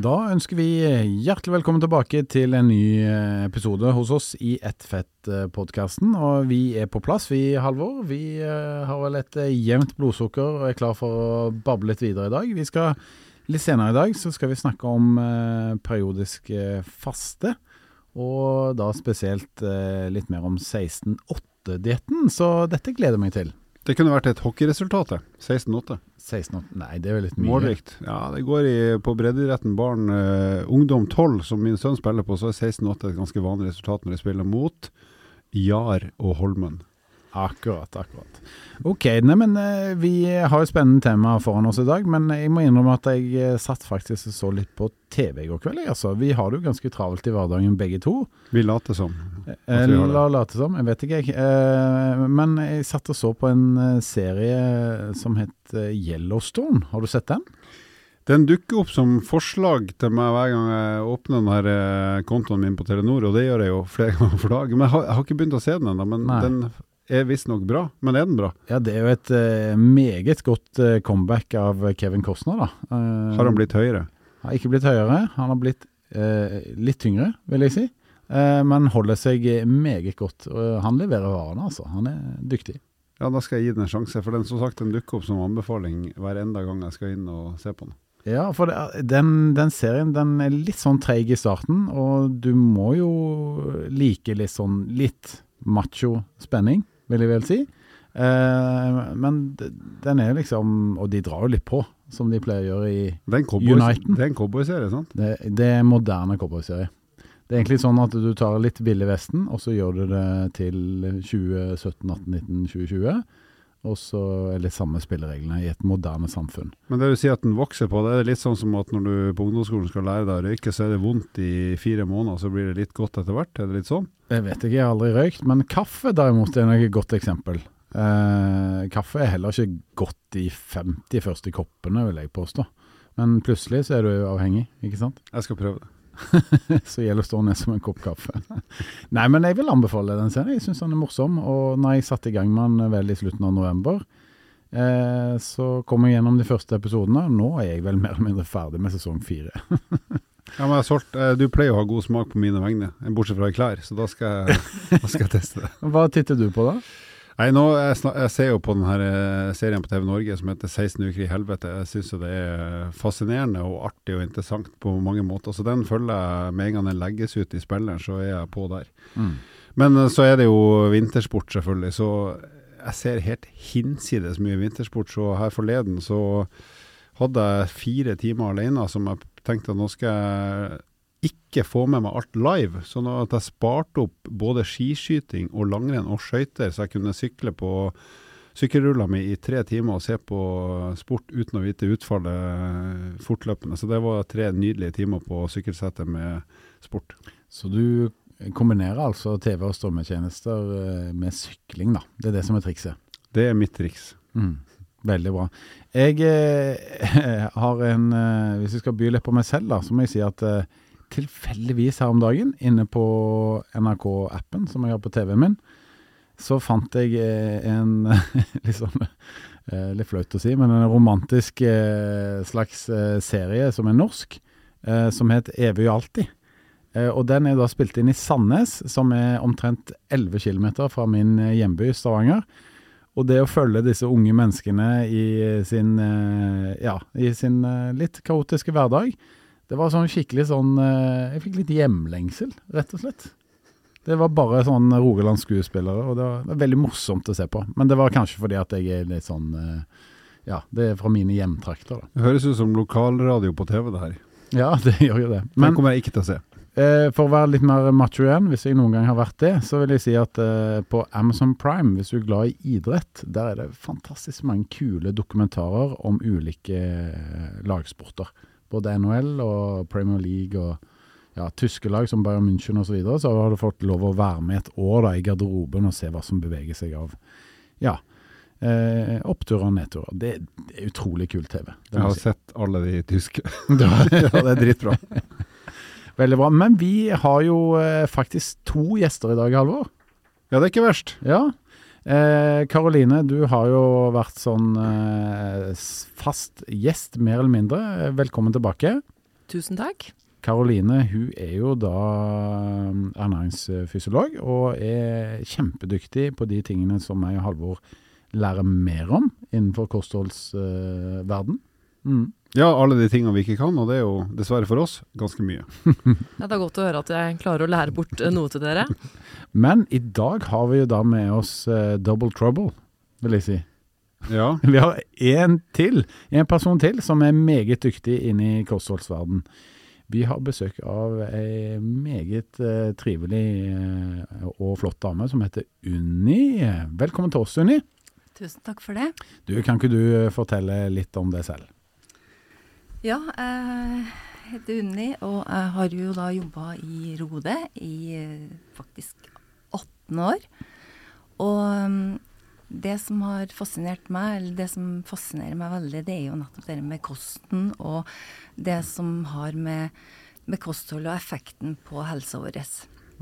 Da ønsker vi hjertelig velkommen tilbake til en ny eh, episode hos oss i Ett fett-podkasten. Og vi er på plass, vi, Halvor. Vi eh, har vel et eh, jevnt blodsukker og er klar for å bable litt videre i dag. Vi skal, Litt senere i dag så skal vi snakke om periodisk faste. Og da spesielt litt mer om 16-8-dietten, så dette gleder jeg meg til. Det kunne vært et hockeyresultat, 16-8. 16-8, nei, det er jo litt mye. Målrikt. Ja, det går i, på breddeidretten barn uh, ungdom 12, som min sønn spiller på, så er 16-8 et ganske vanlig resultat når de spiller mot Jar og Holmen. Akkurat, akkurat. Ok, nei, men eh, vi har et spennende tema foran oss i dag. Men jeg må innrømme at jeg eh, satt faktisk og så litt på TV i går kveld. Altså. Vi har det jo ganske travelt i hverdagen begge to. Vi later som. Eh, la late som, jeg vet ikke jeg. Men jeg satt og så på en serie som het Yellowstone. Har du sett den? Den dukker opp som forslag til meg hver gang jeg åpner denne kontoen min på Telenor, og det gjør jeg jo flere ganger for dag. Men jeg har, jeg har ikke begynt å se den ennå. Men Nei. den er visstnok bra, men er den bra? Ja, det er jo et uh, meget godt uh, comeback av Kevin Costner, da. Uh, har han blitt høyere? Har ikke blitt høyere. Han har blitt litt tyngre, vil jeg si. men holder seg meget godt. han leverer varene, altså. Han er dyktig. Ja, da skal jeg gi den en sjanse. For den som sagt, den dukker opp som anbefaling hver enda gang jeg skal inn og se på den. Ja, for det, den, den, serien den er litt sånn treig i starten, og du må jo like litt sånn litt macho spenning vil jeg vel si. Eh, men den er liksom Og de drar jo litt på, som de pleier å gjøre i Uniten. Det er en cowboyserie, sant? Det, det er en moderne cowboyserie. Det er egentlig sånn at du tar litt Ville Vesten, og så gjør du det til 2017, 18, 19, 2020. Og så er det samme spillereglene i et moderne samfunn. Men det du sier at den vokser på, det er litt sånn som at når du på ungdomsskolen skal lære deg å røyke, så er det vondt i fire måneder, så blir det litt godt etter hvert? Er det litt sånn? Jeg vet ikke, jeg har aldri røykt. Men kaffe derimot er nok et godt eksempel. Eh, kaffe er heller ikke godt i 50 første koppene, vil jeg påstå. Men plutselig så er du avhengig, ikke sant? Jeg skal prøve det. så gjelder å stå ned som en kopp kaffe. Nei, men jeg vil anbefale den serien. Jeg syns den er morsom. Og når jeg satte i gang med den vel i slutten av november, eh, så kom jeg gjennom de første episodene. Nå er jeg vel mer eller mindre ferdig med sesong fire. ja, men jeg solgt, eh, Du pleier å ha god smak på mine vegne, bortsett fra i klær, så da skal, jeg, da skal jeg teste det. Hva titter du på da? Nei, nå, jeg, jeg, ser jo på denne eh, serien på TV Norge som heter 16 uker i helvete. Jeg syns det er fascinerende og artig og interessant på mange måter. Så den følger jeg med en gang den legges ut i spilleren, så er jeg på der. Mm. Men eh, så er det jo vintersport, selvfølgelig. Så jeg ser helt hinsides mye vintersport. Så her forleden så hadde jeg fire timer alene som jeg tenkte at nå skal jeg ikke få med meg alt live. Sånn at jeg sparte opp både skiskyting og langrenn og skøyter, så jeg kunne sykle på sykkelrulla mi i tre timer og se på sport uten å vite utfallet fortløpende. Så det var tre nydelige timer på sykkelsettet med sport. Så du kombinerer altså TV- og strømmetjenester eh, med sykling, da. Det er det som er trikset? Det er mitt triks. Mm. Veldig bra. Jeg eh, har en eh, Hvis jeg skal by litt på meg selv, da, så må jeg si at eh, tilfeldigvis her om dagen, inne på NRK-appen som jeg har på TV-en min, så fant jeg eh, en litt sånn eh, Litt flaut å si, men en romantisk eh, slags serie som er norsk, som het Evig og alltid. Og den er da spilt inn i Sandnes, som er omtrent 11 km fra min hjemby Stavanger. Og det å følge disse unge menneskene i sin, ja, i sin litt kaotiske hverdag, det var sånn skikkelig sånn eh, Jeg fikk litt hjemlengsel, rett og slett. Det var bare sånn Rogaland-skuespillere, og det var, veldig morsomt å se på. Men det var kanskje fordi at jeg er litt sånn eh, Ja, det er fra mine hjemtrakter, da. Det høres ut som lokalradio på TV, det her. Ja, det gjør jo det. Men Den kommer jeg ikke til å se. Eh, for å være litt mer macho igjen, hvis jeg noen gang har vært det, så vil jeg si at eh, på Amazon Prime, hvis du er glad i idrett, der er det fantastisk mange kule dokumentarer om ulike eh, lagsporter både NHL og Premier League og ja, tyske lag som Bayern München osv., så, videre, så har du fått lov å være med et år da, i garderoben og se hva som beveger seg av ja, Eh, oppturer og nedturer. Det, det er utrolig kul TV. Jeg har si. sett alle de tyske. ja, det er dritbra. Veldig bra. Men vi har jo eh, faktisk to gjester i dag, Halvor. Ja, det er ikke verst. Ja. Eh, Karoline, du har jo vært sånn eh, fast gjest, mer eller mindre. Eh, Velkommen tilbake. Tusen takk. Karoline hun er jo da eh, ernæringsfysiolog og er kjempedyktig på de tingene som jeg og Halvor lærer mer om innenfor kostholdsverden. mm. Ja, alle de tingene vi ikke kan, og det er jo dessverre for oss ganske mye. Ja, det er godt å høre at jeg klarer å lære bort eh, noe til dere. Men i dag har vi jo da med oss uh, double trouble, vil jeg si. Ja, Vi har en til, en person til, som er meget dyktig inne i kostholdsverden. Vi har besøk av ei meget uh, trivelig uh, og flott dame som heter Unni. Velkommen til oss, Unni. Tusen takk for det. Du, kan ikke du fortelle litt om deg selv? Ja, jeg heter Unni, og jeg har jo da jobba i Rode i eh, faktisk 18 år. Og mm, det som har fascinert meg, eller det som fascinerer meg veldig, det er jo nettopp det med kosten og det som har med, med kosthold og effekten på helsa vår.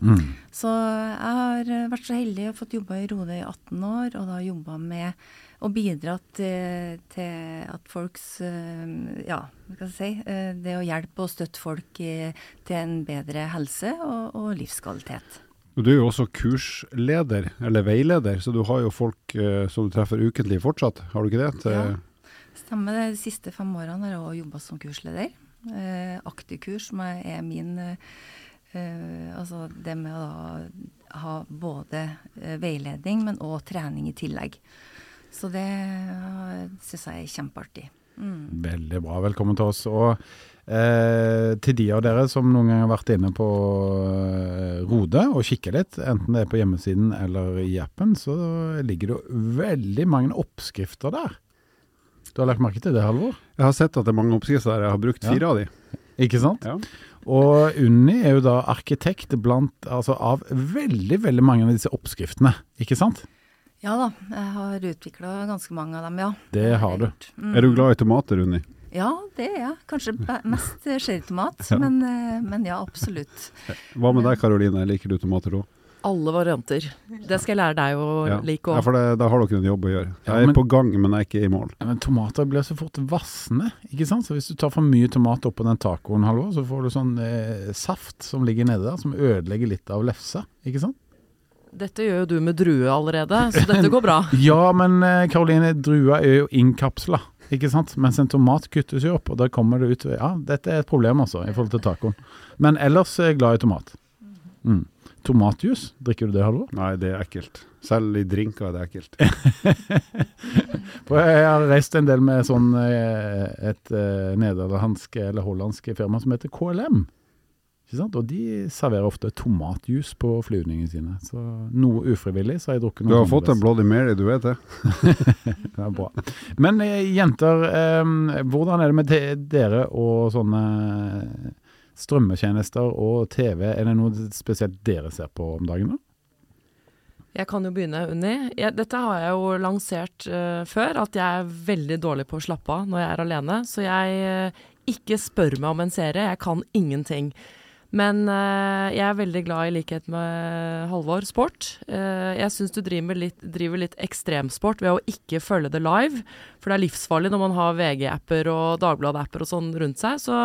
Mm. Så jeg har vært så heldig og fått jobba i Rode i 18 år, og da jobba med å bidra til, til at folks eh, Ja, hva skal jeg si eh, Det å hjelpe og støtte folk til en bedre helse og, og livskvalitet. Du er jo også kursleder, eller veileder, så du har jo folk eh, som du treffer ukentlig fortsatt, har du ikke det? Ja. Stemmer det. De siste fem årene har jeg også jobba som kursleder. Aktivkurs, som er min Altså det med å ha både veiledning, men òg trening i tillegg. Så det uh, syns jeg er kjempeartig. Mm. Veldig bra. Velkommen til oss. Og eh, til de av dere som noen gang har vært inne på eh, Rode og kikket litt, enten det er på hjemmesiden eller i appen, så ligger det jo veldig mange oppskrifter der. Du har lagt merke til det, Halvor? Jeg har sett at det er mange oppskrifter der, jeg har brukt Ja. fire av de. Ikke sant? Ja. Og Unni er jo da arkitekt blant, altså av veldig, veldig mange av disse oppskriftene, ikke sant? Ja da, jeg har utvikla ganske mange av dem, ja. Det har du. Mm. Er du glad i tomater, Unni? Ja, det er jeg. Kanskje mest cherrytomat, Ja. men, eh, men ja, absolutt. Hva med deg, Karoline? Liker du tomater òg? Alle varianter. Det skal jeg lære deg å Ja. like ja, for det, da har dere en jobb å gjøre. Ja, Jeg er men- på gang, men jeg er ikke i mål. Ja, Men tomater blir så fort vassende, ikke sant? Så hvis du tar for mye tomat oppå den tacoen, så får du sånn eh, saft som ligger nede der, som ødelegger litt av lefsa, ikke sant? Dette gjør jo du med drue allerede, så dette går bra. Ja, men eh, Karoline, drua er jo innkapsla, ikke sant? Mens en tomat kuttes jo opp, og da kommer det ut Ja, dette er et problem altså, i forhold til tacoen. Men ellers er jeg glad i tomat. Mm. Tomatjus, drikker du det, Halvor? Nei, det er ekkelt. Selv i drinker er det ekkelt. For jeg har reist en del med sånn eh, et eh, nederlandsk eller hollandsk firma som heter KLM. Ikke sant? Og de serverer ofte tomatjus på flyvningene sine. Så noe ufrivillig så har jeg drukket noe Du har fått en. Bloody Mary, du vet det? Det er bra. Men eh, jenter, eh, hvordan er det med de- dere og sånne strømmetjenester og TV? Er det noe spesielt dere ser på om dagen? da? Jeg kan jo begynne, Unni. Jeg, dette har jeg jo lansert uh, før, at jeg er veldig dårlig på å slappe av når jeg er alene. Så jeg uh, ikke spør meg om en serie, jeg kan ingenting. Men uh, jeg er veldig glad, i likhet med Halvor, sport. Uh, jeg syns du driver litt, driver litt ekstremsport ved å ikke følge det live. For det er livsfarlig når man har VG-apper og Dagbladet-apper og sånn rundt seg. Så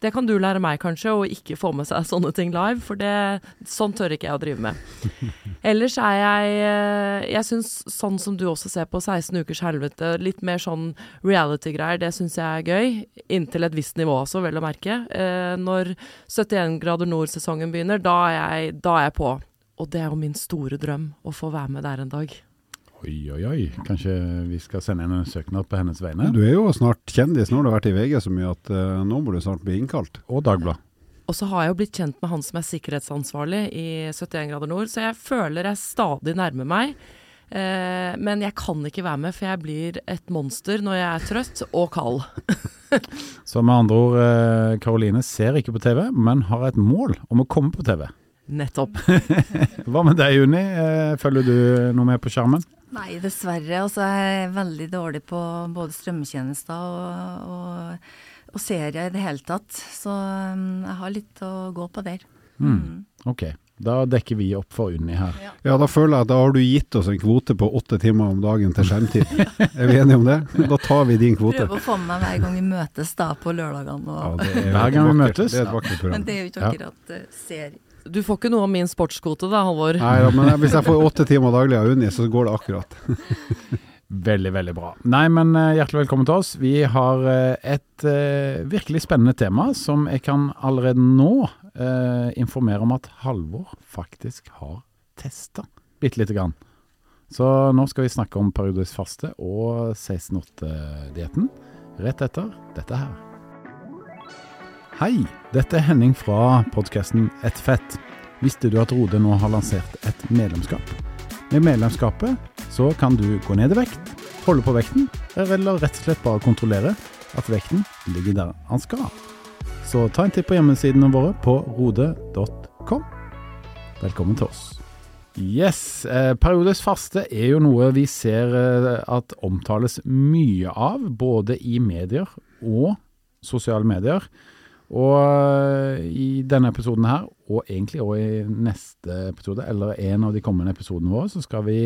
det kan du lære meg kanskje, å ikke få med seg sånne ting live. For det, sånn tør ikke jeg å drive med. Ellers er jeg uh, Jeg syns sånn som du også ser på 16 ukers helvete, litt mer sånn reality-greier, det syns jeg er gøy. Inntil et visst nivå også, vel å merke. Når 71 grader nord-sesongen begynner, da er, jeg, da er jeg på. Og det er jo min store drøm, å få være med der en dag. Oi, oi, oi. Kanskje vi skal sende inn en søknad på hennes vegne? Du er jo snart kjendis. Nå har du vært i VG så mye at uh, nå må du snart bli innkalt. Og Dagblad. Og så har jeg jo blitt kjent med han som er sikkerhetsansvarlig i 71 grader nord, så jeg føler jeg stadig nærmer meg. Eh, men jeg kan ikke være med, for jeg blir et monster når jeg er trøtt og kald. Så med andre ord, eh, Karoline ser ikke på TV, men har et mål om å komme på TV. Nettopp. Hva med deg, Unni? Eh, følger du noe med på skjermen? Nei, dessverre. Altså, jeg er veldig dårlig på både strømmetjenester og, og, og serier i det hele tatt. Så um, jeg har litt å gå på der. Mm. Ok, da dekker vi opp for Unni her. Ja, da føler jeg at da har du gitt oss en kvote på åtte timer om dagen til skjermtid. er vi enige om det? Da tar vi din kvote. Prøver å få med meg hver gang vi møtes da på lørdagene. Ja, Og, er Hver gang vi møtes? Det er et vakkert program. men det er jo ikke akkurat uh, serie. Du får ikke noe av min sportskvote da, Halvor. Nei da, men hvis jeg får åtte timer daglig av Unni, så går det akkurat. Veldig, veldig bra. Nei, men eh, hjertelig velkommen til oss. Vi har eh, et eh, virkelig spennende tema som jeg kan allerede nå eh, informere om at Halvor faktisk har testa bitte lite grann. Så nå skal vi snakke om periodisk faste og 16-8-dietten rett etter dette her. Hei, dette er Henning fra podkasten Et fett. Visste du at Rode nå har lansert et medlemskap? Med medlemskapet så kan du gå ned i vekt, holde på vekten, eller rett og slett bare kontrollere at vekten ligger der han skal. Så ta en titt på hjemmesidene våre på rode.com. Velkommen til oss. Yes, eh, periodisk faste er jo noe vi ser eh, at omtales mye av, både i medier og sosiale medier. Og eh, i denne episoden her, og egentlig også i neste episode, eller en av de kommende episodene våre, så skal vi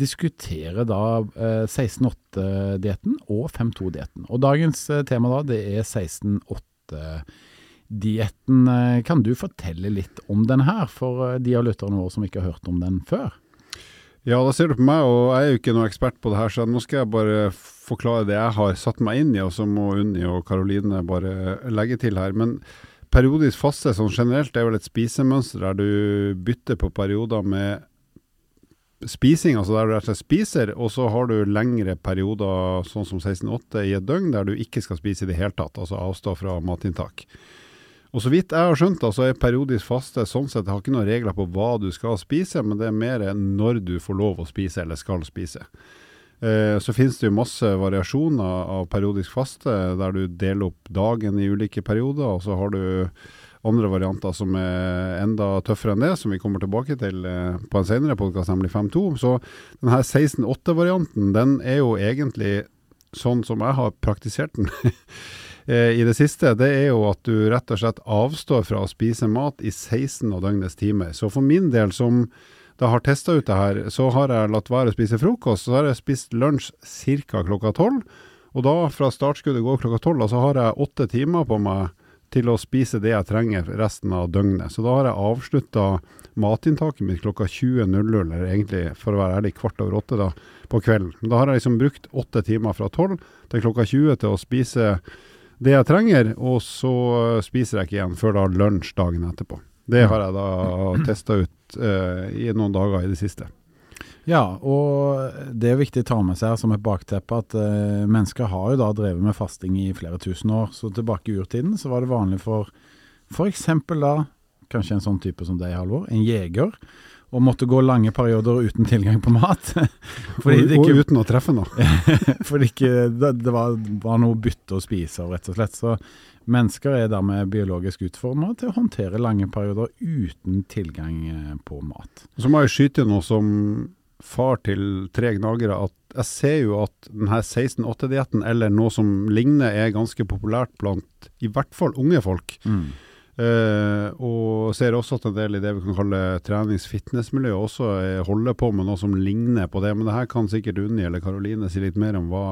diskutere da eh, 16-8-dietten og 5-2-dietten. Og dagens eh, tema da, det er 16-8-dietten. Eh, Kan du fortelle litt om den her, for eh, de av lytterne våre som ikke har hørt om den før? Ja, da ser du på meg, og jeg er jo ikke noen ekspert på det her, så nå skal jeg bare forklare det jeg har satt meg inn i, og så må Unni og Karoline bare legge til her. Men periodisk faste sånn generelt er vel et spisemønster der du bytter på perioder med spising, altså der du rett og slett spiser, og så har du lengre perioder, sånn som 16-8 i et døgn, der du ikke skal spise i det hele tatt, altså avstå fra matinntak. Og så vidt jeg har skjønt, så altså, er periodisk faste sånn sett, har ikke noen regler på hva du skal spise, men det er mer når du får lov å spise eller skal spise. Eh, så finnes det jo masse variasjoner av periodisk faste, der du deler opp dagen i ulike perioder, og så har du andre varianter som er enda tøffere enn det, som vi kommer tilbake til eh, på en senere podkast, nemlig 5.2. Så denne 16.8-varianten, den er jo egentlig sånn som jeg har praktisert den eh, i det siste. Det er jo at du rett og slett avstår fra å spise mat i 16 av døgnets timer. Så for min del, som da har testa ut det her, så har jeg latt være å spise frokost. Så har jeg spist lunsj ca. klokka tolv. Og da, fra startskuddet går klokka tolv, så har jeg åtte timer på meg til å spise det jeg trenger resten av døgnet. Så da har jeg avslutta matinntaket mitt klokka 20.00, eller egentlig for å være ærlig kvart over åtte da, på kvelden. Da har jeg liksom brukt åtte timer fra tolv til klokka 20 til å spise det jeg trenger, og så spiser jeg ikke igjen før da lunsj dagen etterpå. Det har jeg da testa ut eh, i noen dager i det siste. Ja, og det er viktig å ta med seg som et bakteppe at eh, mennesker har jo da drevet med fasting i flere tusen år. Så tilbake i urtiden så var det vanlig for f.eks. da, kanskje en sånn type som deg, Halvor, en jeger, å måtte gå lange perioder uten tilgang på mat. og, ikke, og uten å treffe noe. fordi ikke, det, det var, var noe bytte å spise av, rett og slett. Så mennesker er dermed biologisk utformet til å håndtere lange perioder uten tilgang eh, på mat. Så må jeg skyte noe som far til tre gnagere, at jeg ser jo at denne 16-8-dietten, eller noe som ligner, er ganske populært blant i hvert fall unge folk. Eh, og ser også at en del i det vi kan kalle trenings-fitness-miljøet også eh, holder på med noe som ligner på det. Men det her kan sikkert Unni eller Karoline si litt mer om hva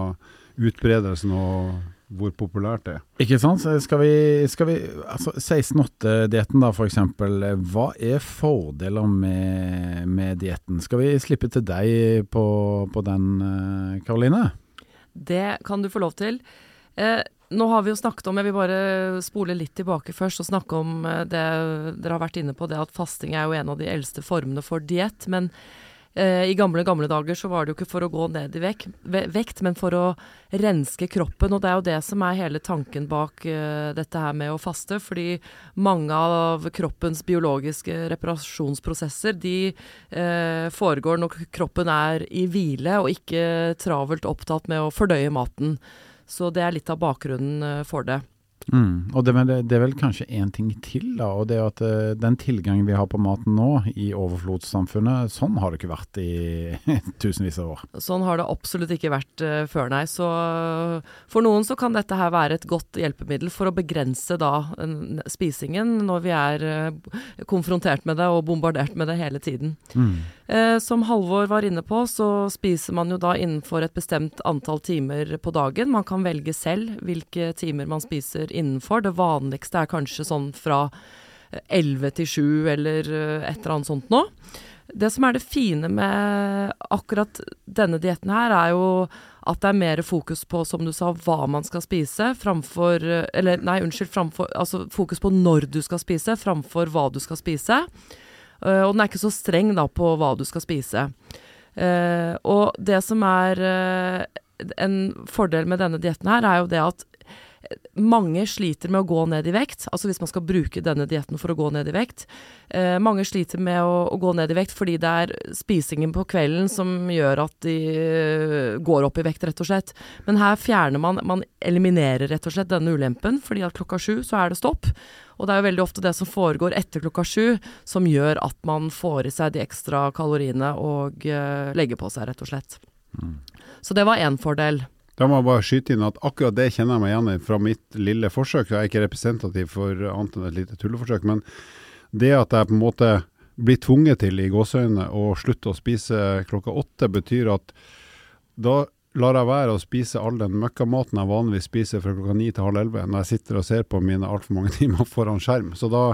utbredelsen og hvor populært det er. Ikke sant? Skal vi, skal vi altså 16-8-dietten da, for eksempel. Hva er fordeler med, med dietten? Skal vi slippe til deg på, på den, eh, Karoline? Det kan du få lov til. Eh, nå har vi jo snakket om, jeg vil bare spole litt tilbake først og snakke om eh, det dere har vært inne på, det at fasting er jo en av de eldste formene for diett. Men eh, i gamle, gamle dager så var det jo ikke for å gå ned i vek, vekt, men for å renske kroppen. Og det er jo det som er hele tanken bak eh, dette her med å faste. Fordi mange av kroppens biologiske reparasjonsprosesser de eh, foregår når kroppen er i hvile og ikke travelt opptatt med å fordøye maten. Så det er litt av bakgrunnen eh, for det. Mm. Og det, det, det, er vel kanskje én ting til, da. Og det er at uh, den tilgangen vi har på maten nå i overflodssamfunnet, sånn har det ikke vært i tusenvis av år. Sånn har det absolutt ikke vært uh, før, nei. Så for noen så kan dette her være et godt hjelpemiddel for å begrense da spisingen når vi er konfrontert med det og bombardert med det hele tiden. Mm. som Halvor var inne på, så spiser man jo da innenfor et bestemt antall timer på dagen. Man kan velge selv hvilke timer man spiser innenfor. Det vanligste er kanskje sånn fra 11 til 7 eller eh, et eller annet sånt nå. Det som er det fine med akkurat denne dietten her, er jo at det er mer fokus på, som du sa, hva man skal spise, framfor Eller nei, unnskyld, framfor Altså fokus på når du skal spise, framfor hva du skal spise. Uh, og den er ikke så streng da på hva du skal spise. Uh, og det som er uh, en fordel med denne dietten her, er jo det at mange sliter med å gå ned i vekt, altså hvis man skal bruke denne dietten for å gå ned i vekt. Eh, mange sliter med å, å, gå ned i vekt fordi det er spisingen på kvelden som gjør at de uh, går opp i vekt, rett og slett. Men her fjerner man Man eliminerer rett og slett denne ulempen, fordi at klokka sju så er det stopp. Og det er jo veldig ofte det som foregår etter klokka sju, som gjør at man får i seg de ekstra kaloriene og eh, legger på seg, rett og slett. Mm. Så det var én fordel. Da må jeg bare skyte inn at akkurat det kjenner jeg meg igjen i fra mitt lille forsøk. Jeg er ikke representativ for annet enn et lite tulleforsøk. Men det at jeg på en måte blir tvunget til i gåseøynene å slutte å spise klokka åtte, betyr at da lar jeg være å spise all den møkkamaten jeg vanligvis spiser fra klokka ni til halv elleve, når jeg sitter og ser på mine altfor mange timer foran skjerm. Så da,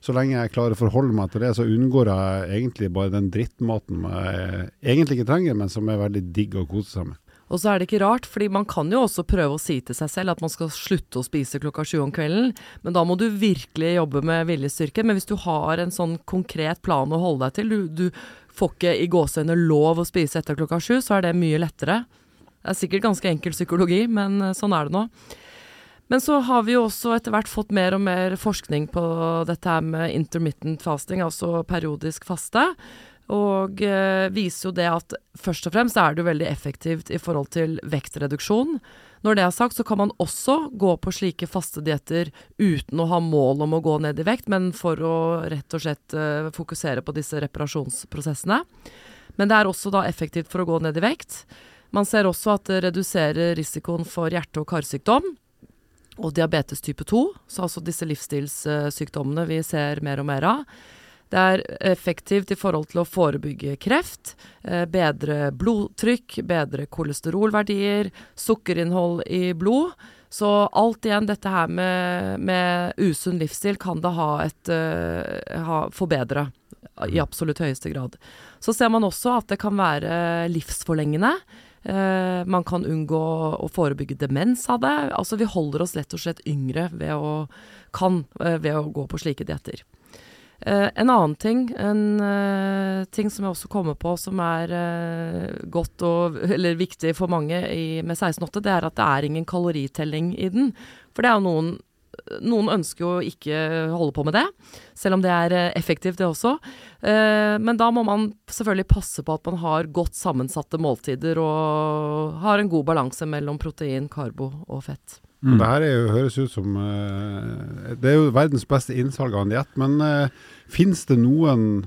så lenge jeg klarer å forholde meg til det, så unngår jeg egentlig bare den drittmaten jeg egentlig ikke trenger, men som er veldig digg å kose seg med. Og så er det ikke rart, fordi man kan jo også prøve å si til seg selv at man skal slutte å spise klokka sju om kvelden, men da må du virkelig jobbe med viljestyrke. Men hvis du har en sånn konkret plan å holde deg til, du, du får ikke i gåseøyne lov å spise etter klokka sju, så er det mye lettere. Det er sikkert ganske enkel psykologi, men eh, sånn er det nå. Men så har vi jo også etter hvert fått mer og mer forskning på dette her med intermittent fasting, altså periodisk faste. Og eh, viser jo det at først og fremst er det jo veldig effektivt i forhold til vektreduksjon. Når det er sagt, så kan man også gå på slike faste dietter uten å ha mål om å gå ned i vekt, men for å rett og slett eh, fokusere på disse reparasjonsprosessene. Men det er også da effektivt for å gå ned i vekt. Man ser også at det reduserer risikoen for hjerte- og karsykdom og diabetes type 2, så altså disse livsstilssykdommene vi ser mer og mer av. Det er effektivt i forhold til å forebygge kreft, eh, bedre blodtrykk, bedre kolesterolverdier, sukkerinnhold i blod. Så alt igjen, dette her med, med usunn livsstil kan det ha et uh, ha, forbedre i absolutt høyeste grad. Så ser man også at det kan være livsforlengende. Uh, man kan unngå å forebygge demens av det. Altså vi holder oss rett og slett yngre ved å, kan, uh, ved å gå på slike dietter. Uh, en annen ting, en uh, ting som jeg også kommer på som er uh, godt og eller viktig for mange i, med 16-8, det er at det er ingen kaloritelling i den. For det er jo noen Noen ønsker jo ikke holde på med det, selv om det er effektivt, det også. men da må man selvfølgelig passe på at man har godt sammensatte måltider og har en god balanse mellom protein, karbo og fett. Mm. Det her jo, høres ut som uh, Det er jo verdens beste innsalg av en diett, men uh, fins det noen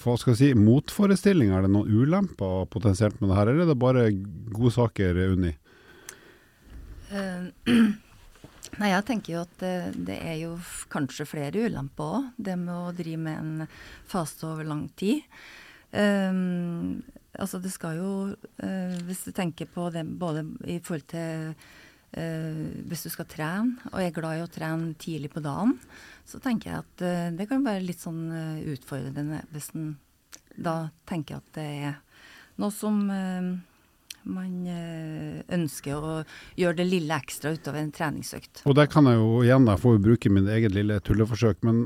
hva skal jeg si, motforestillinger? Er det noen ulemper potensielt med det her, eller er det bare gode saker, Unni? Uh, nei, jeg tenker jo at det, det, er jo kanskje flere ulemper òg. Det med å drive med en fase over lang tid. Um, altså det skal jo uh, Hvis du tenker på det både i forhold til Uh, hvis du skal trene, og er glad i å trene tidlig på dagen, så tenker jeg at uh, det kan være litt sånn uh, utfordrende hvis en da tenker at det er noe som man ønsker å gjøre det lille ekstra utover en treningsøkt. Og der kan jeg jo igjen da få bruke min eget lille tulleforsøk, men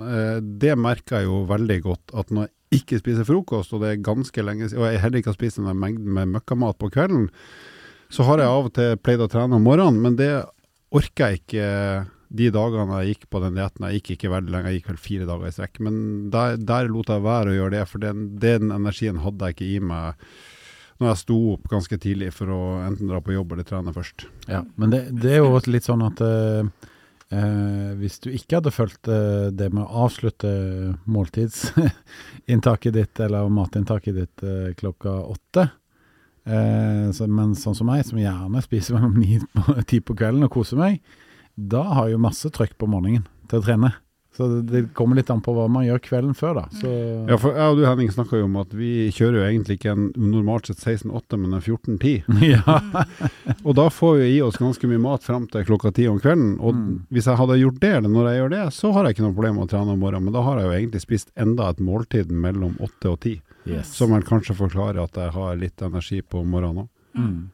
det merker jeg jo veldig godt at når jeg ikke spiser frokost, og det er ganske lenge siden, og jeg heller ikke har spist en mengde med møkkamat på kvelden, så har jeg av og til pleid å trene om morgenen, men det orker jeg ikke de dagene jeg gikk på den dietten. Jeg gikk ikke veldig lenge, jeg gikk vel fire dager i strekk. Men der, der, lot jeg være å gjøre det, for den, den, energien hadde jeg ikke i meg når jeg sto opp ganske tidlig for å enten dra på jobb eller trene først. Ja, Men det, det er jo litt sånn at uh, eh, hvis du ikke hadde fulgt eh, det med å avslutte måltidsinntaket ditt, eller matinntaket ditt eh, klokka åtte, eh, så, men sånn som meg, som gjerne spiser mellom ni og ti på kvelden og koser meg, da har jeg jo masse trøkk på morgenen til å trene. Så det, det kommer litt an på hva man gjør kvelden før, da. Så, Ja, for jeg og du Henning snakka jo om at vi kjører jo egentlig ikke en normalt sett 16-8, men en 14-10. ja. Og da får vi i oss ganske mye mat fram til klokka ti om kvelden. Og Mm. hvis jeg hadde gjort det, eller når jeg gjør det, så har jeg ikke noe problem med å trene om morgenen. Men da har jeg jo egentlig spist enda et måltid mellom åtte og ti. Yes. Som vel kanskje forklarer at jeg har litt energi på morgenen òg. Mm.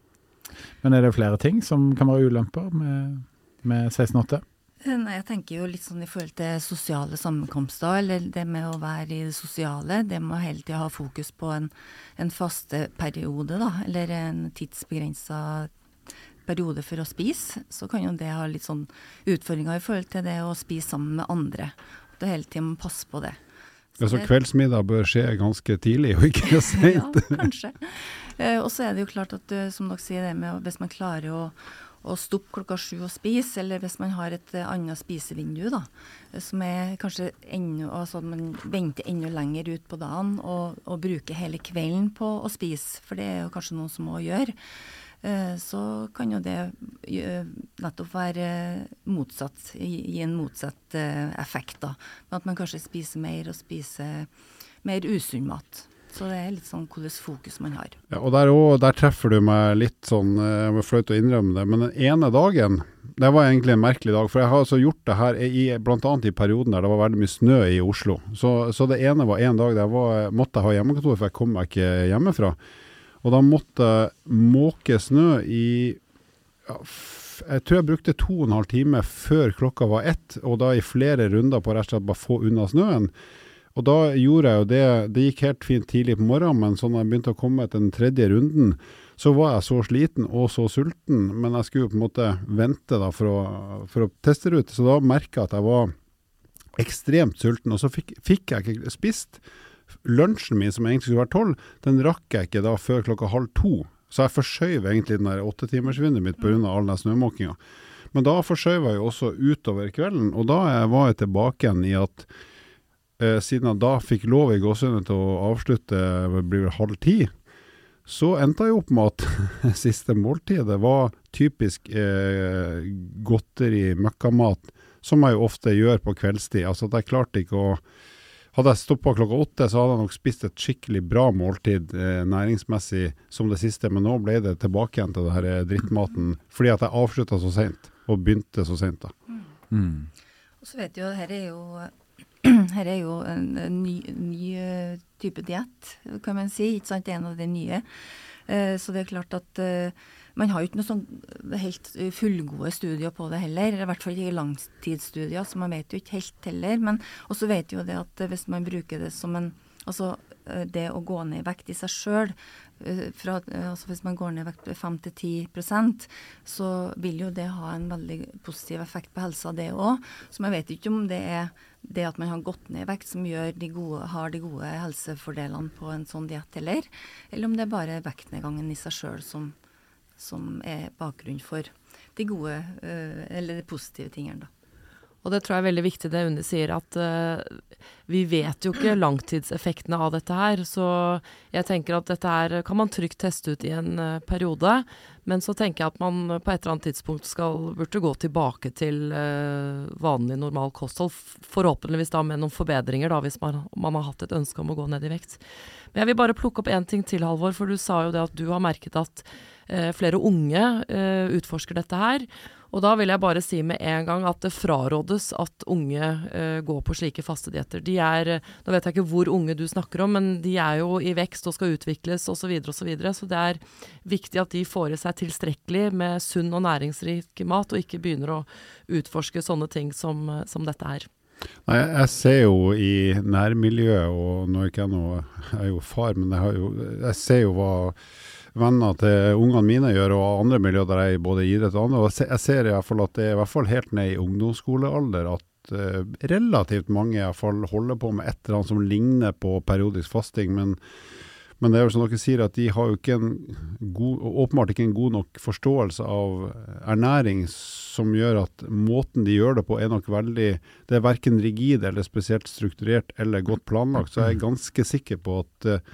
Men er det flere ting som kan være ulemper med, med 16-8? Eh, Nei, jeg tenker jo litt sånn i forhold til sosiale sammenkomster, eller det med å være i det sosiale. Det med å hele tida ha fokus på en, en faste periode, da, eller en tidsbegrensa periode for å spise. Så kan jo det ha litt sånn utfordringer i forhold til det å spise sammen med andre. At du hele tida må passe på det. Ja, så det- kveldsmiddag bør skje ganske tidlig, og ikke ja, kanskje. Eh, og så er det jo klart at eh, som dere sier, det med hvis man klarer å, å stoppe klokka sju og spise, eller hvis man har et eh, annet spisevindu, da, som er kanskje enda Altså at man venter enda lenger ut på dagen og, og bruker hele kvelden på å spise, for det er jo kanskje noen som må gjøre. Eh, Så kan jo det nettopp være motsatt, gi en motsatt eh, effekt, da. Men at man kanskje spiser mer og spiser mer usunn mat. Så det er litt sånn hvilket fokus man har. Ja, og der, også, der treffer du meg litt sånn, eh, jeg må flaut å innrømme det, men den ene dagen, det var egentlig en merkelig dag. For jeg har altså gjort det her i, blant annet i perioden der det var veldig mye snø i Oslo. Så, så det ene var en dag der jeg var, måtte jeg ha hjemmekontor, for jeg kom meg ikke hjemmefra. Og da måtte jeg måke snø i ja, Jeg tror jeg brukte to og en halv time før klokka var ett, og da i flere runder på rett og slett bare få unna snøen. Og da gjorde jeg jo det Det gikk helt fint tidlig på morgenen, men sånn jeg begynte å komme til den tredje runden, så var jeg så sliten og så sulten. Men jeg skulle på en måte vente da for å, for å teste det ut. Så da merka jeg at jeg var ekstremt sulten. Og så fikk, fikk jeg ikke spist. Lunsjen min, som egentlig skulle være tolv, den rakk jeg ikke da før klokka halv to. Så jeg forskjøv egentlig den der åttetimersvinduet mitt pga. all den snømåkinga. Men da forskjøv jeg jo også utover kvelden, og da var jeg tilbake igjen i at eh, siden jeg da fikk lov i gåsehudene til å avslutte det blir vel halv ti, så endte jeg opp med at siste måltidet var typisk eh, godteri, møkkamat, som jeg jo ofte gjør på kveldstid. Altså at jeg klarte ikke å Hadde jeg stoppa klokka åtte, så hadde jeg nok spist et skikkelig bra måltid eh, næringsmessig som det siste, men nå ble det tilbake igjen til det her eh, drittmaten fordi at jeg avslutta så seint, og begynte så seint. da. Mm. Og så vet du jo, her er jo her er jo en, en ny, ny eh, type diett, kan man si. ikke sant? En av de nye. Eh, så det er klart at eh, man har jo ikke noe sånn helt eh, fullgode studier på det heller. I hvert fall ikke langtidsstudier, så man vet jo ikke helt heller. Men også vet jo det at eh, hvis man bruker det som en Altså eh, det å gå ned i vekt i seg sjøl, altså hvis man går ned i vekt 5-10% så vil jo det ha en veldig positiv effekt på helsa, det òg. Så man vet ikke om det er det at man har gått ned i vekt som gjør de gode, har de gode helsefordelene på en sånn diett heller, eller om det er bare vektnedgangen i seg sjøl som, som er bakgrunnen for de gode, øh, eller de positive tingene, da. Og det tror jeg er veldig viktig det Unni sier, at uh, vi vet jo ikke langtidseffektene av dette her. Så jeg tenker at dette her kan man trygt teste ut i en uh, periode. Men så tenker jeg at man på et eller annet tidspunkt skal, burde gå tilbake til uh, vanlig normal kosthold. Forhåpentligvis da med noen forbedringer, da, hvis man, man, har hatt et ønske om å gå ned i vekt. Men jeg vil bare plukke opp én ting til, Halvor. For du sa jo det at du har merket at flere unge utforsker dette her. Og da vil jeg bare si med en gang at det frarådes at unge uh, går på slike fastedietter. De er Nå vet jeg ikke hvor unge du snakker om, men de er jo i vekst og skal utvikles osv. Så, videre, og så, videre. så det er viktig at de får i seg tilstrekkelig med sunn og næringsrik mat, og ikke begynner å utforske sånne ting som, som dette er. Nei, jeg ser jo i nærmiljøet, og nå er ikke jeg noe Jeg er jo far, men jeg, jo, jeg ser jo hva venner til ungene mine gjør, og andre miljøer der jeg både i idrett og andre. Og jeg ser i hvert fall at det er i hvert fall helt ned i ungdomsskolealder at uh, relativt mange i hvert fall holder på med et eller annet som ligner på periodisk fasting. men Men det er jo som dere sier, at de har jo ikke en god, åpenbart ikke en god nok forståelse av ernæring som gjør at måten de gjør det på er nok veldig Det er verken rigid eller spesielt strukturert eller godt planlagt. Så jeg er ganske sikker på at eh,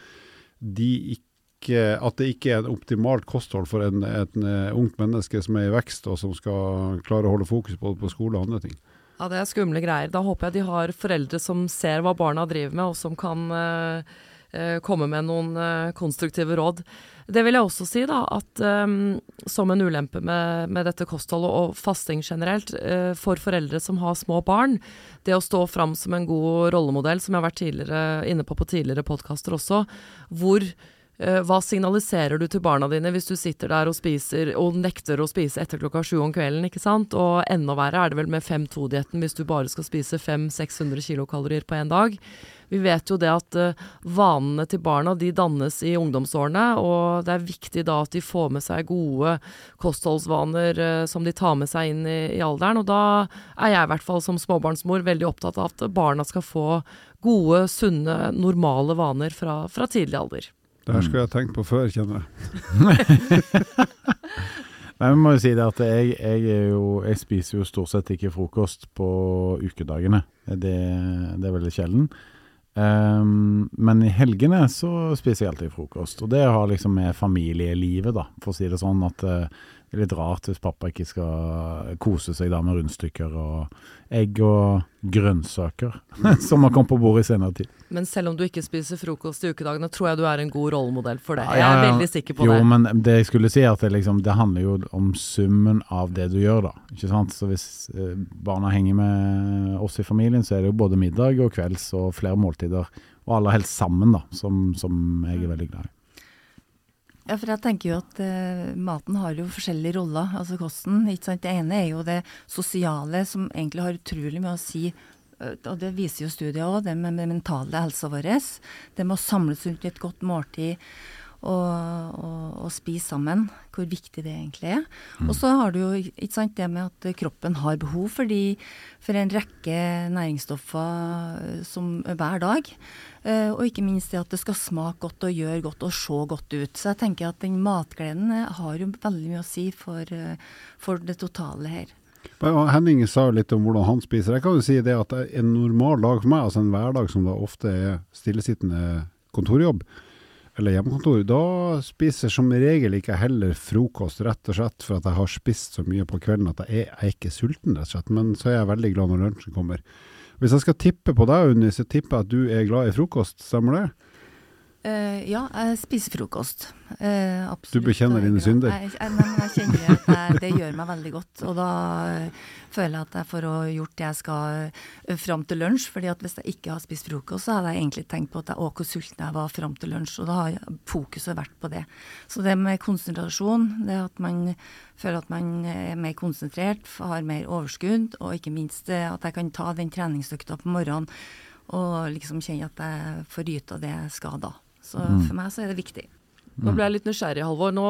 de ikke at det ikke er en optimalt kosthold for en, et ungt menneske som er i vekst og som skal klare å holde fokus både på skole og andre ting. Ja, det er skumle greier. Da håper jeg de har foreldre som ser hva barna driver med, og som kan uh, uh, komme med noen uh, konstruktive råd. Det vil jeg også si, da, at um, som en ulempe med, med, dette kostholdet og fasting generelt, for foreldre som har små barn, det å stå fram som en god rollemodell, som jeg har vært inne på på tidligere podkaster også, hvor Uh, hva signaliserer du til barna dine hvis du sitter der og spiser og nekter å spise etter klokka sju om kvelden, ikke sant? Og enda verre er det vel med 5-2-dietten hvis du bare skal spise 500-600 kilokalorier på én dag. Vi vet jo det at uh, vanene til barna de dannes i ungdomsårene, og det er viktig da at de får med seg gode kostholdsvaner uh, som de tar med seg inn i, i, alderen. Og da er jeg i hvert fall som småbarnsmor veldig opptatt av at barna skal få gode, sunne, normale vaner fra, fra tidlig alder. Det her skulle jeg tenkt på før, kjenner jeg. Men vi må jo si det at jeg, jeg, jo, jeg, spiser jo stort sett ikke frokost på ukedagene. Det, det er veldig sjelden. Um, men i helgene så spiser jeg alltid frokost. Og det har liksom med familielivet, da, for å si det sånn. At uh, det er litt rart hvis pappa ikke skal kose seg da med rundstykker og egg og grønnsaker, som har kommet på bordet i senere tid. Men selv om du ikke spiser frokost i ukedagene, tror jeg du er en god rollemodell for det. Jeg er veldig sikker på jo, det. Jo, men det jeg skulle si er at det, liksom, det, handler jo om summen av det du gjør, da. Ikke sant? Så hvis eh, barna henger med oss i familien, så er det jo både middag og kvelds og flere måltider. Og aller helst sammen, da, som, som jeg er veldig glad i. Ja, for jeg tenker jo at uh, maten har jo forskjellige roller, altså kosten. ikke sant? Det ene er jo det sosiale, som egentlig har utrolig mye å si. Uh, og det viser jo studiet òg, det med, den mentale helsa vår. Det med å samles rundt et godt måltid og, og, og spise sammen. Hvor viktig det egentlig er. Mm. Og så har du jo ikke sant, det med at kroppen har behov for, de, for en rekke næringsstoffer eh, som, hver dag. Uh, og ikke minst det at det skal smake godt og gjøre godt og se godt ut. Så jeg tenker at den matgleden eh, har jo veldig mye å si for, for det totale her. Henning sa litt om hvordan han spiser. Jeg kan jo si det at en normal dag for meg, altså en hverdag som da ofte er stillesittende kontorjobb, eller hjemmekontor, da spiser som regel ikke heller frokost, rett og slett for at jeg har spist så mye på kvelden at jeg er, jeg er ikke sulten, rett og slett. Men så er jeg veldig glad når lunsjen kommer. Hvis jeg skal tippe på deg, Unni, så tipper jeg at du er glad i frokost, stemmer det? Uh, ja, jeg spiser frokost. Uh, du bekjenner dine synder? Jeg, jeg, men jeg kjenner at jeg, det gjør meg veldig godt. Og da uh, føler jeg at jeg får gjort det jeg skal fram til lunsj. fordi at hvis jeg ikke har spist frokost, så hadde jeg egentlig tenkt på at jeg, å, hvor sulten jeg var fram til lunsj. Og da har fokuset vært på det. Så det med konsentrasjon, det at man føler at man er mer konsentrert, har mer overskudd, og ikke minst at jeg kan ta den treningsøkta på morgenen og liksom kjenne at jeg får yta det jeg skal da. Så mm. for meg så er det viktig. Nå ble jeg litt nysgjerrig, Halvor. Nå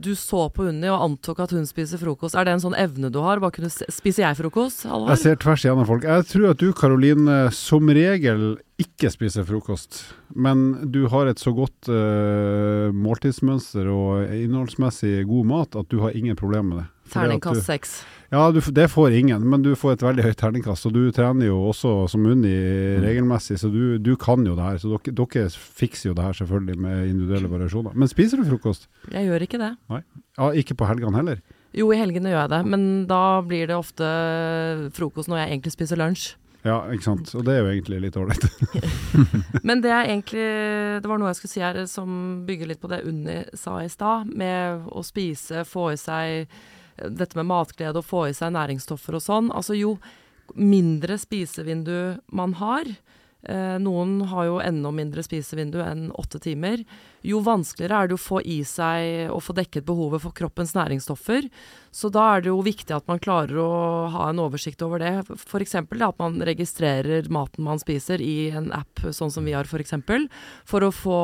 du så på Unni og antok at hun spiser frokost. Er det en sånn evne du har? Bare Kunne, spiser jeg frokost, Halvor? Jeg ser tvers igjennom folk. Jeg tror at du, Karoline, som regel ikke spiser frokost. Men du har et så godt uh, måltidsmønster og innholdsmessig god mat at du har ingen problemer med det. Terningkast seks. Ja, du, det får ingen, men du får et veldig høyt terningkast. Og du trener jo også som Unni mm. regelmessig, så du, du, kan jo det her. Så dere, dere, fikser jo det her selvfølgelig med individuelle variasjoner. Men spiser du frokost? Jeg gjør ikke det. Nei. Ja, ikke på helgene heller? Jo, i helgene gjør jeg det, men da blir det ofte frokost når jeg egentlig spiser lunsj. Ja, ikke sant. Og det er jo egentlig litt ålreit. Men det er egentlig Det var noe jeg skulle si her som bygger litt på det Unni sa i stad, med å spise, få i seg dette med matglede og få i seg næringsstoffer og sånn. Altså jo mindre spisevindu man har, eh, noen har jo enda mindre spisevindu enn åtte timer, jo vanskeligere er det å få i seg og få dekket behovet for kroppens næringsstoffer. Så da er det jo viktig at man klarer å ha en oversikt over det. F.eks. at man registrerer maten man spiser i en app sånn som vi har f.eks. For, for å få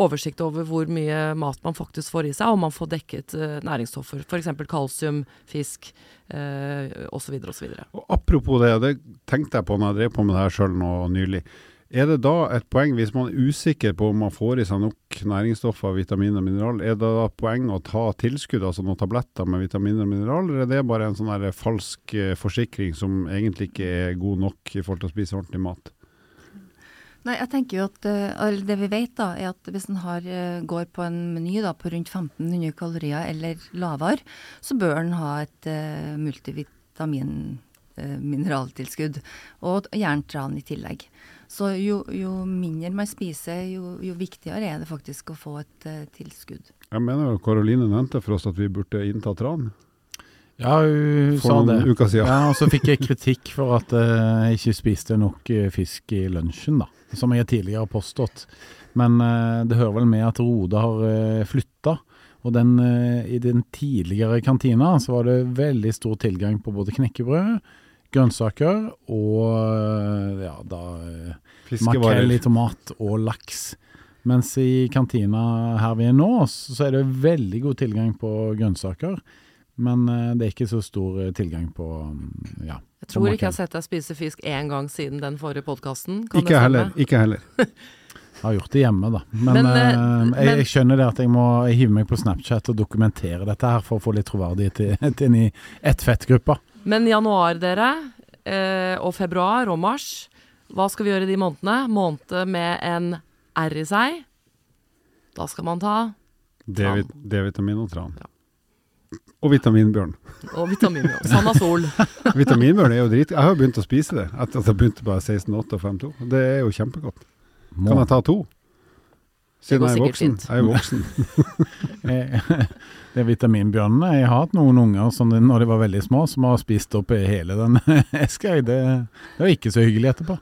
oversikt over hvor mye mat man faktisk får i seg, og man får dekket uh, næringsstoffer. F.eks. kalsium, fisk uh, osv. osv. Apropos det, det tenkte jeg på når jeg drev på med det her sjøl nå nylig. Er det da et poeng, hvis man er usikker på om man får i seg nok næringsstoffer, vitaminer og mineral, er det da et poeng å ta tilskudd, altså noen tabletter med vitaminer og mineral, eller er det bare en sånn falsk eh, forsikring som egentlig ikke er god nok i forhold til å spise ordentlig mat? Nei, jeg tenker jo at uh, Det vi vet, da, er at hvis en uh, går på en meny da, på rundt 1500 kalorier eller lavere, så bør en ha et uh, multivitamin mineraltilskudd, og jerntran i tillegg. Så jo, jo, mindre man spiser, jo, jo, viktigere er det faktisk å få et uh, tilskudd. Jeg mener jo Karoline nevnte for oss at vi burde innta tran. Ja, hun for sa det. Uker siden. Ja, og så fikk jeg kritikk for at uh, jeg ikke spiste nok uh, fisk i lunsjen, da. Som jeg tidligere har påstått. Men det hører vel med at Rode har uh, flytta. Og den, i den tidligere kantina så var det veldig stor tilgang på både knekkebrød, grønnsaker og ja, da makrell i tomat og laks. Mens i kantina her vi er nå, så er det veldig god tilgang på grønnsaker. Men det er ikke så stor tilgang på ja. Jeg tror ikke jeg har sett deg spise fisk én gang siden den forrige podkasten. Ikke heller. Ikke heller. Jeg har gjort det hjemme, da. Men, men, eh, jeg, jeg, skjønner det at jeg må hive meg på Snapchat og dokumentere dette her for å få litt troverdighet inn i ett fettgruppa. Men januar, dere, eh, og februar og mars, hva skal vi gjøre i de månedene? Måned med en R i seg. Da skal man ta D-vitamin og tran. Ja. Og vitaminbjørn. Og vitaminbjørn. Sanasol. vitaminbjørn er jo drit... Jeg har jo begynt å spise det etter at jeg begynte på 16,8 og 5,2. Det er jo kjempegodt. Må. Kan jeg ta to? Siden jeg er voksen. Jeg er voksen. det er vitaminbjørnene. Jeg har hatt noen unger som når de var veldig små, som har spist opp hele den eska. Det, det var ikke så hyggelig etterpå.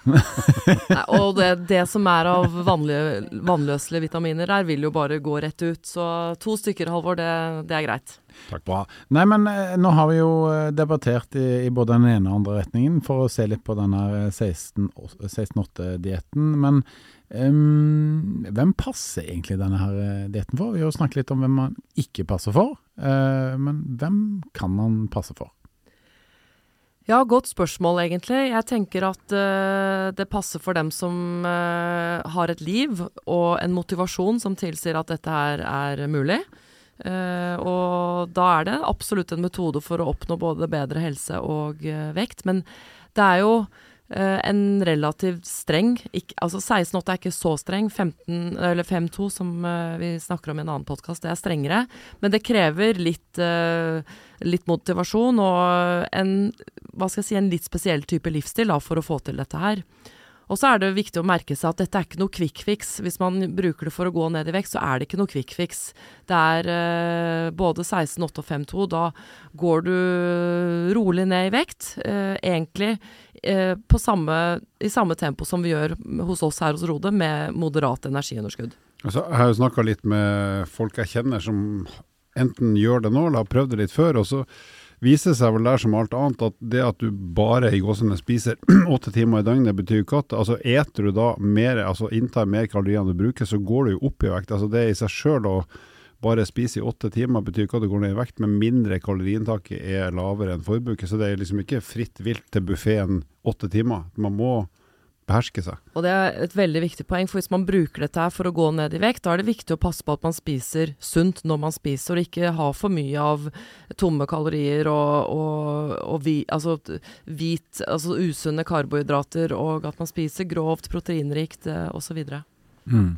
Nei, og det, det, som er av vanlige, vannløselige vitaminer der, vil jo bare gå rett ut. Så to stykker, Halvor, det, det er greit. Takk, bra. Nei, men eh, nå har vi jo eh, debattert i, i, både den ene og andre retningen for å se litt på denne 16-8-dietten. Men um, hvem passer egentlig denne her dietten for? Vi har jo snakket litt om hvem man ikke passer for. Uh, men hvem kan man passe for? Ja, godt spørsmål, egentlig. Jeg tenker at uh, det passer for dem som uh, har et liv og en motivasjon som tilsier at dette her er mulig. Og da er det absolutt en metode for å oppnå både bedre helse og vekt. Men det er jo en relativt streng ikke, Altså 16,8 er ikke så streng. 15, eller 5,2 som vi snakker om i en annen podkast, det er strengere. Men det krever litt litt motivasjon og en, hva skal jeg si, en litt spesiell type livsstil da, for å få til dette her. Og så er det viktig å merke seg at dette er ikke noe quick fix. Hvis man bruker det for å gå ned i vekt, så er det ikke noe quick fix. Det er eh, både 16, 8 og 5, 2. Da går du rolig ned i vekt. Eh, egentlig eh, samme, i samme tempo som vi gjør hos oss her hos Rode, med moderat energiunderskudd. Altså, jeg har jo snakka litt med folk jeg kjenner som enten gjør det nå eller har prøvd det litt før. og så viser seg vel der som alt annet at det at du bare i gåsene spiser åtte timer i døgnet, betyr ikke at altså eter du da mer, altså inntar mer kalorier enn du bruker, så går du jo opp i vekt. altså Det i seg sjøl å bare spise i åtte timer betyr ikke at du går ned i vekt, men mindre kaloriinntaket er lavere enn forbruket. Så det er liksom ikke fritt vilt til buffeen åtte timer. Man må beherske seg. Og det er et veldig viktig poeng, for hvis man bruker dette her for å gå ned i vekt, da er det viktig å passe på at man spiser sunt når man spiser, og ikke ha for mye av tomme kalorier og, og, og vi, altså, hvit, altså usunne karbohydrater, og at man spiser grovt, proteinrikt eh, osv. Mm.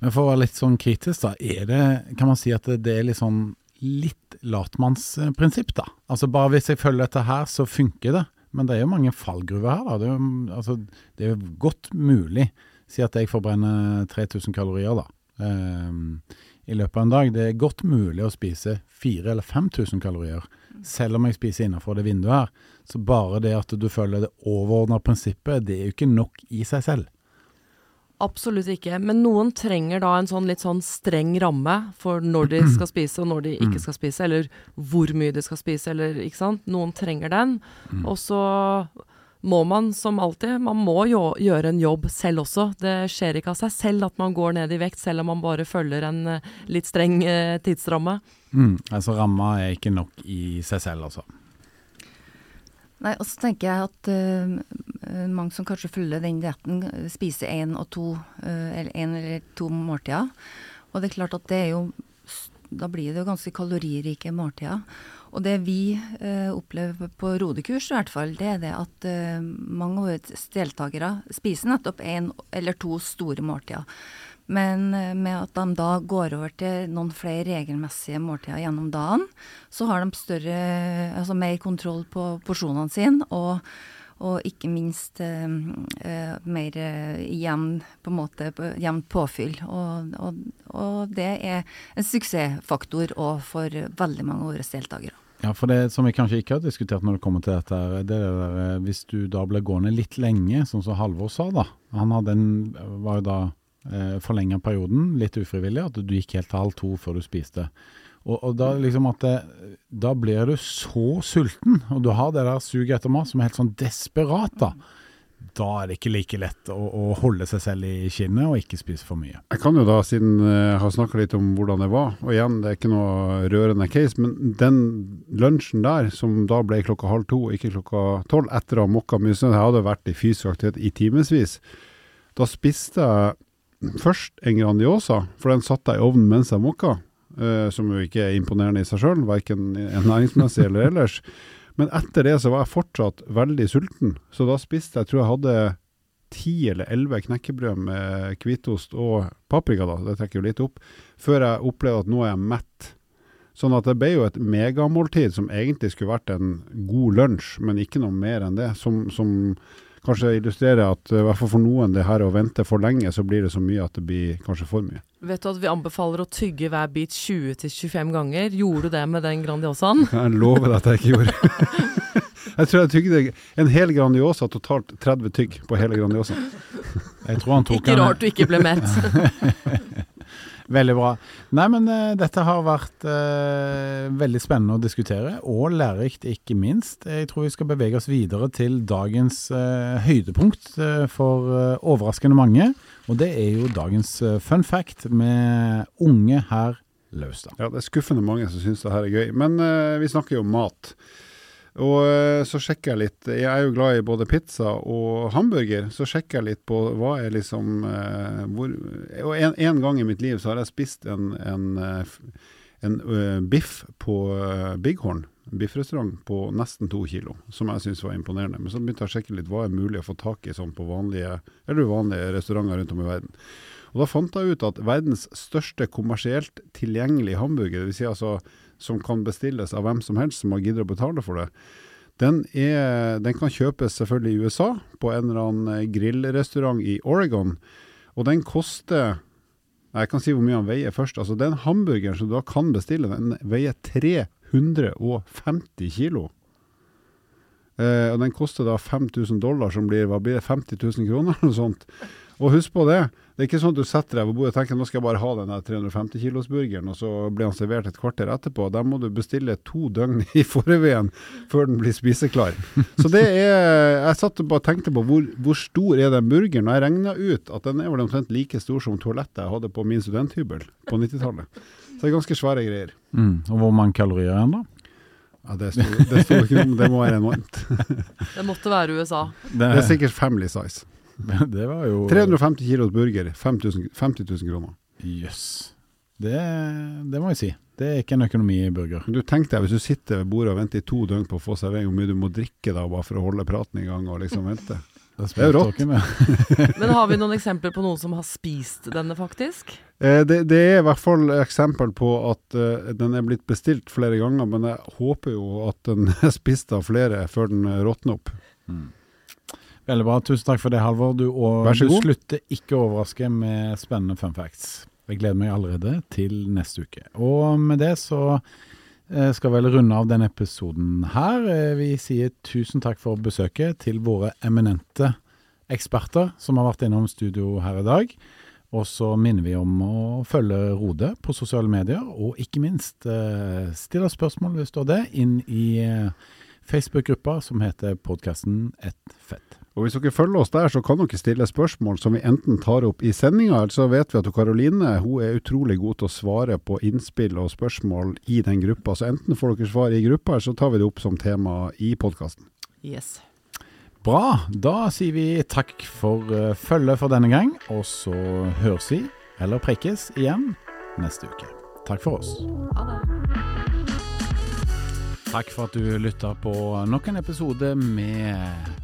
Men for å være litt sånn kritisk, da, er det, kan man si at det, det er litt sånn litt latmannsprinsipp, da? Altså bare hvis jeg følger dette her, så funker det. Men det er jo mange fallgruver her. Da. Det er jo, altså, det er godt mulig Si at jeg forbrenner 3000 kalorier da, eh, i løpet av en dag. Det er godt mulig å spise 4000 eller 5000 kalorier, selv om jeg spiser innenfor det vinduet her. Så bare det at du følger det overordna prinsippet, det er jo ikke nok i seg selv. Absolutt ikke. Men noen trenger da en sånn litt sånn streng ramme for når de skal spise og når de ikke skal spise, eller hvor mye de skal spise, eller ikke sant. Noen trenger den. Mm. Og så må man som alltid, man må jo gjøre en jobb selv også. Det skjer ikke av seg selv at man går ned i vekt, selv om man bare følger en uh, litt streng uh, tidsramme. Mm, altså ramma er ikke nok i seg selv, altså. Nei, og så tenker jeg at uh, eh, mange som kanskje følger den dietten, eh, spiser én eh, eller eller to måltider. Og det er klart at det er jo Da blir det jo ganske kaloririke måltider. Og det vi eh, opplever på rodekurs i hvert fall, det er det at eh, mange av våre deltakere spiser nettopp én eller to store måltider. Men eh, med at de da går over til noen flere regelmessige måltider gjennom dagen, så har de større, altså mer kontroll på porsjonene sine. og og ikke minst eh, eh, mer eh, jevn, på en måte, jevnt påfyll. Og, og, og, det er en suksessfaktor òg for veldig mange av våre deltakere. Ja, for det som vi kanskje ikke har diskutert når det kommer til dette, det er det der, hvis du da ble gående litt lenge, sånn som Halvor sa da. Han en, var jo da eh, forlenga perioden, litt ufrivillig, at du gikk helt til halv to før du spiste. Og, og da liksom det, da blir du så sulten, og du har det der suget etter mat som er helt sånn desperat, da. Da er det ikke like lett å, å holde seg selv i kinnet og ikke spise for mye. Jeg kan jo da, siden jeg har snakka litt om hvordan det var, og igjen, det er ikke noe rørende case, men den lunsjen der, som da ble klokka halv to, ikke klokka tolv, etter å ha mokka mye snø, jeg hadde vært i fysisk aktivitet i timevis, da spiste jeg først en Grandiosa, for den satte jeg i ovnen mens jeg mokka. Uh, som jo ikke er imponerende i seg sjøl, verken næringsmessig eller ellers. Men etter det så var jeg fortsatt veldig sulten, så da spiste jeg, tror jeg hadde ti eller elleve knekkebrød med hvitost og paprika, da, det trekker jo litt opp, før jeg opplevde at nå er jeg mett. Sånn at det ble jo et megamåltid som egentlig skulle vært en god lunsj, men ikke noe mer enn det. Som, som kanskje illustrerer at i hvert fall for noen det her å vente for lenge, så blir det så mye at det blir kanskje for mye. Vet du at vi anbefaler å tygge hver bit 20-25 ganger? Gjorde du det med den Grandiosaen? Jeg lover deg at jeg ikke gjorde. jeg tror jeg tygde en hel Grandiosa, totalt 30 tygg på hele Grandiosa. Jeg tror han tok ikke rart du ikke ble mett. Veldig bra. Nei, men uh, dette har vært uh, veldig spennende å diskutere, og lærerikt ikke minst. Jeg tror vi skal bevege oss videre til dagens uh, høydepunkt for overraskende mange. Og det er jo dagens fun fact med unge herr Laustad. Ja, det er skuffende mange som syns det her er gøy. Men vi snakker jo om mat. Og eh, så sjekker jeg litt Jeg er jo glad i både pizza og hamburger. Så sjekker jeg litt på hva er liksom eh, hvor, Og en, en, gang i mitt liv så har jeg spist en, en, eh, en biff på Bighorn, biffrestaurant, på nesten to kilo. Som jeg syntes var imponerende. Men så begynte jeg å sjekke litt hva er mulig å få tak i sånn på vanlige, eller vanlige restauranter rundt om i verden. Og da fant jeg ut at verdens største kommersielt tilgjengelige hamburger, dvs. Si altså som kan bestilles av hvem som helst som har giddet å betale for det, den, er, den, kan kjøpes selvfølgelig i USA, på en eller annen eh, grillrestaurant i Oregon. Og den koster Jeg kan si hvor mye han veier først. Altså Den hamburgeren som du da kan bestille, den veier 350 kilo. Eh, og den koster da 5000 dollar, som blir hva blir det, 50 000 kroner eller noe sånt. Og husk på det, det er ikke sånn at du setter deg ved bordet og tenker nå skal jeg bare ha den 350 kilos-burgeren, og så blir han servert et kvarter etterpå. Da må du bestille to døgn i forveien før den blir spiseklar. Så det er Jeg satt og bare tenkte på hvor, hvor stor er den burgeren, og jeg regna ut at den er vel omtrent like stor som toalettet jeg hadde på min studenthybel på 90-tallet. Så det er ganske svære greier. Mm. Og hvor mange kalorier er den, da? Ja, det sto ikke noe om, det må være enormt. det måtte være USA. Det, det er sikkert family size. Det var jo 350 kilos burger, 50 000 kroner. Jøss. Yes. Det, det, må jeg si. Det er ikke en økonomi i burger. Du Tenk deg hvis du sitter ved bordet og venter i to døgn på å få servering, hvor mye du må drikke da bare for å holde praten i gang og liksom vente. Det er jo rått. Men har vi noen eksempler på noen som har spist denne, faktisk? Eh, det, det, er i hvert fall eksempel på at uh, den er blitt bestilt flere ganger, men jeg håper jo at den er spist av flere før den råtner opp. Mm. Veldig bra. Tusen takk for det, Halvor. Du, og, du slutter ikke å overraske med spennende fun facts. Jeg gleder meg allerede til neste uke. Og med det så eh, skal vel runde av denne episoden her. Eh, vi sier tusen takk for besøket til våre eminente eksperter som har vært innom studio her i dag. Og så minner vi om å følge Rode på sosiale medier, og ikke minst eh, stille spørsmål hvis du har det, inn i Facebook-gruppa som heter podkasten Et fett. Og Hvis dere følger oss der, så kan dere stille spørsmål som vi enten tar opp i sendinga, eller så vet vi at Karoline hun er utrolig god til å svare på innspill og spørsmål i den gruppa. Så enten får dere svar i gruppa, eller så tar vi det opp som tema i podkasten. Yes. Bra. Da sier vi takk for uh, følget for denne gang, og så høres vi, eller prekes, igjen neste uke. Takk for oss. Ha det. Takk for at du lytta på nok en episode med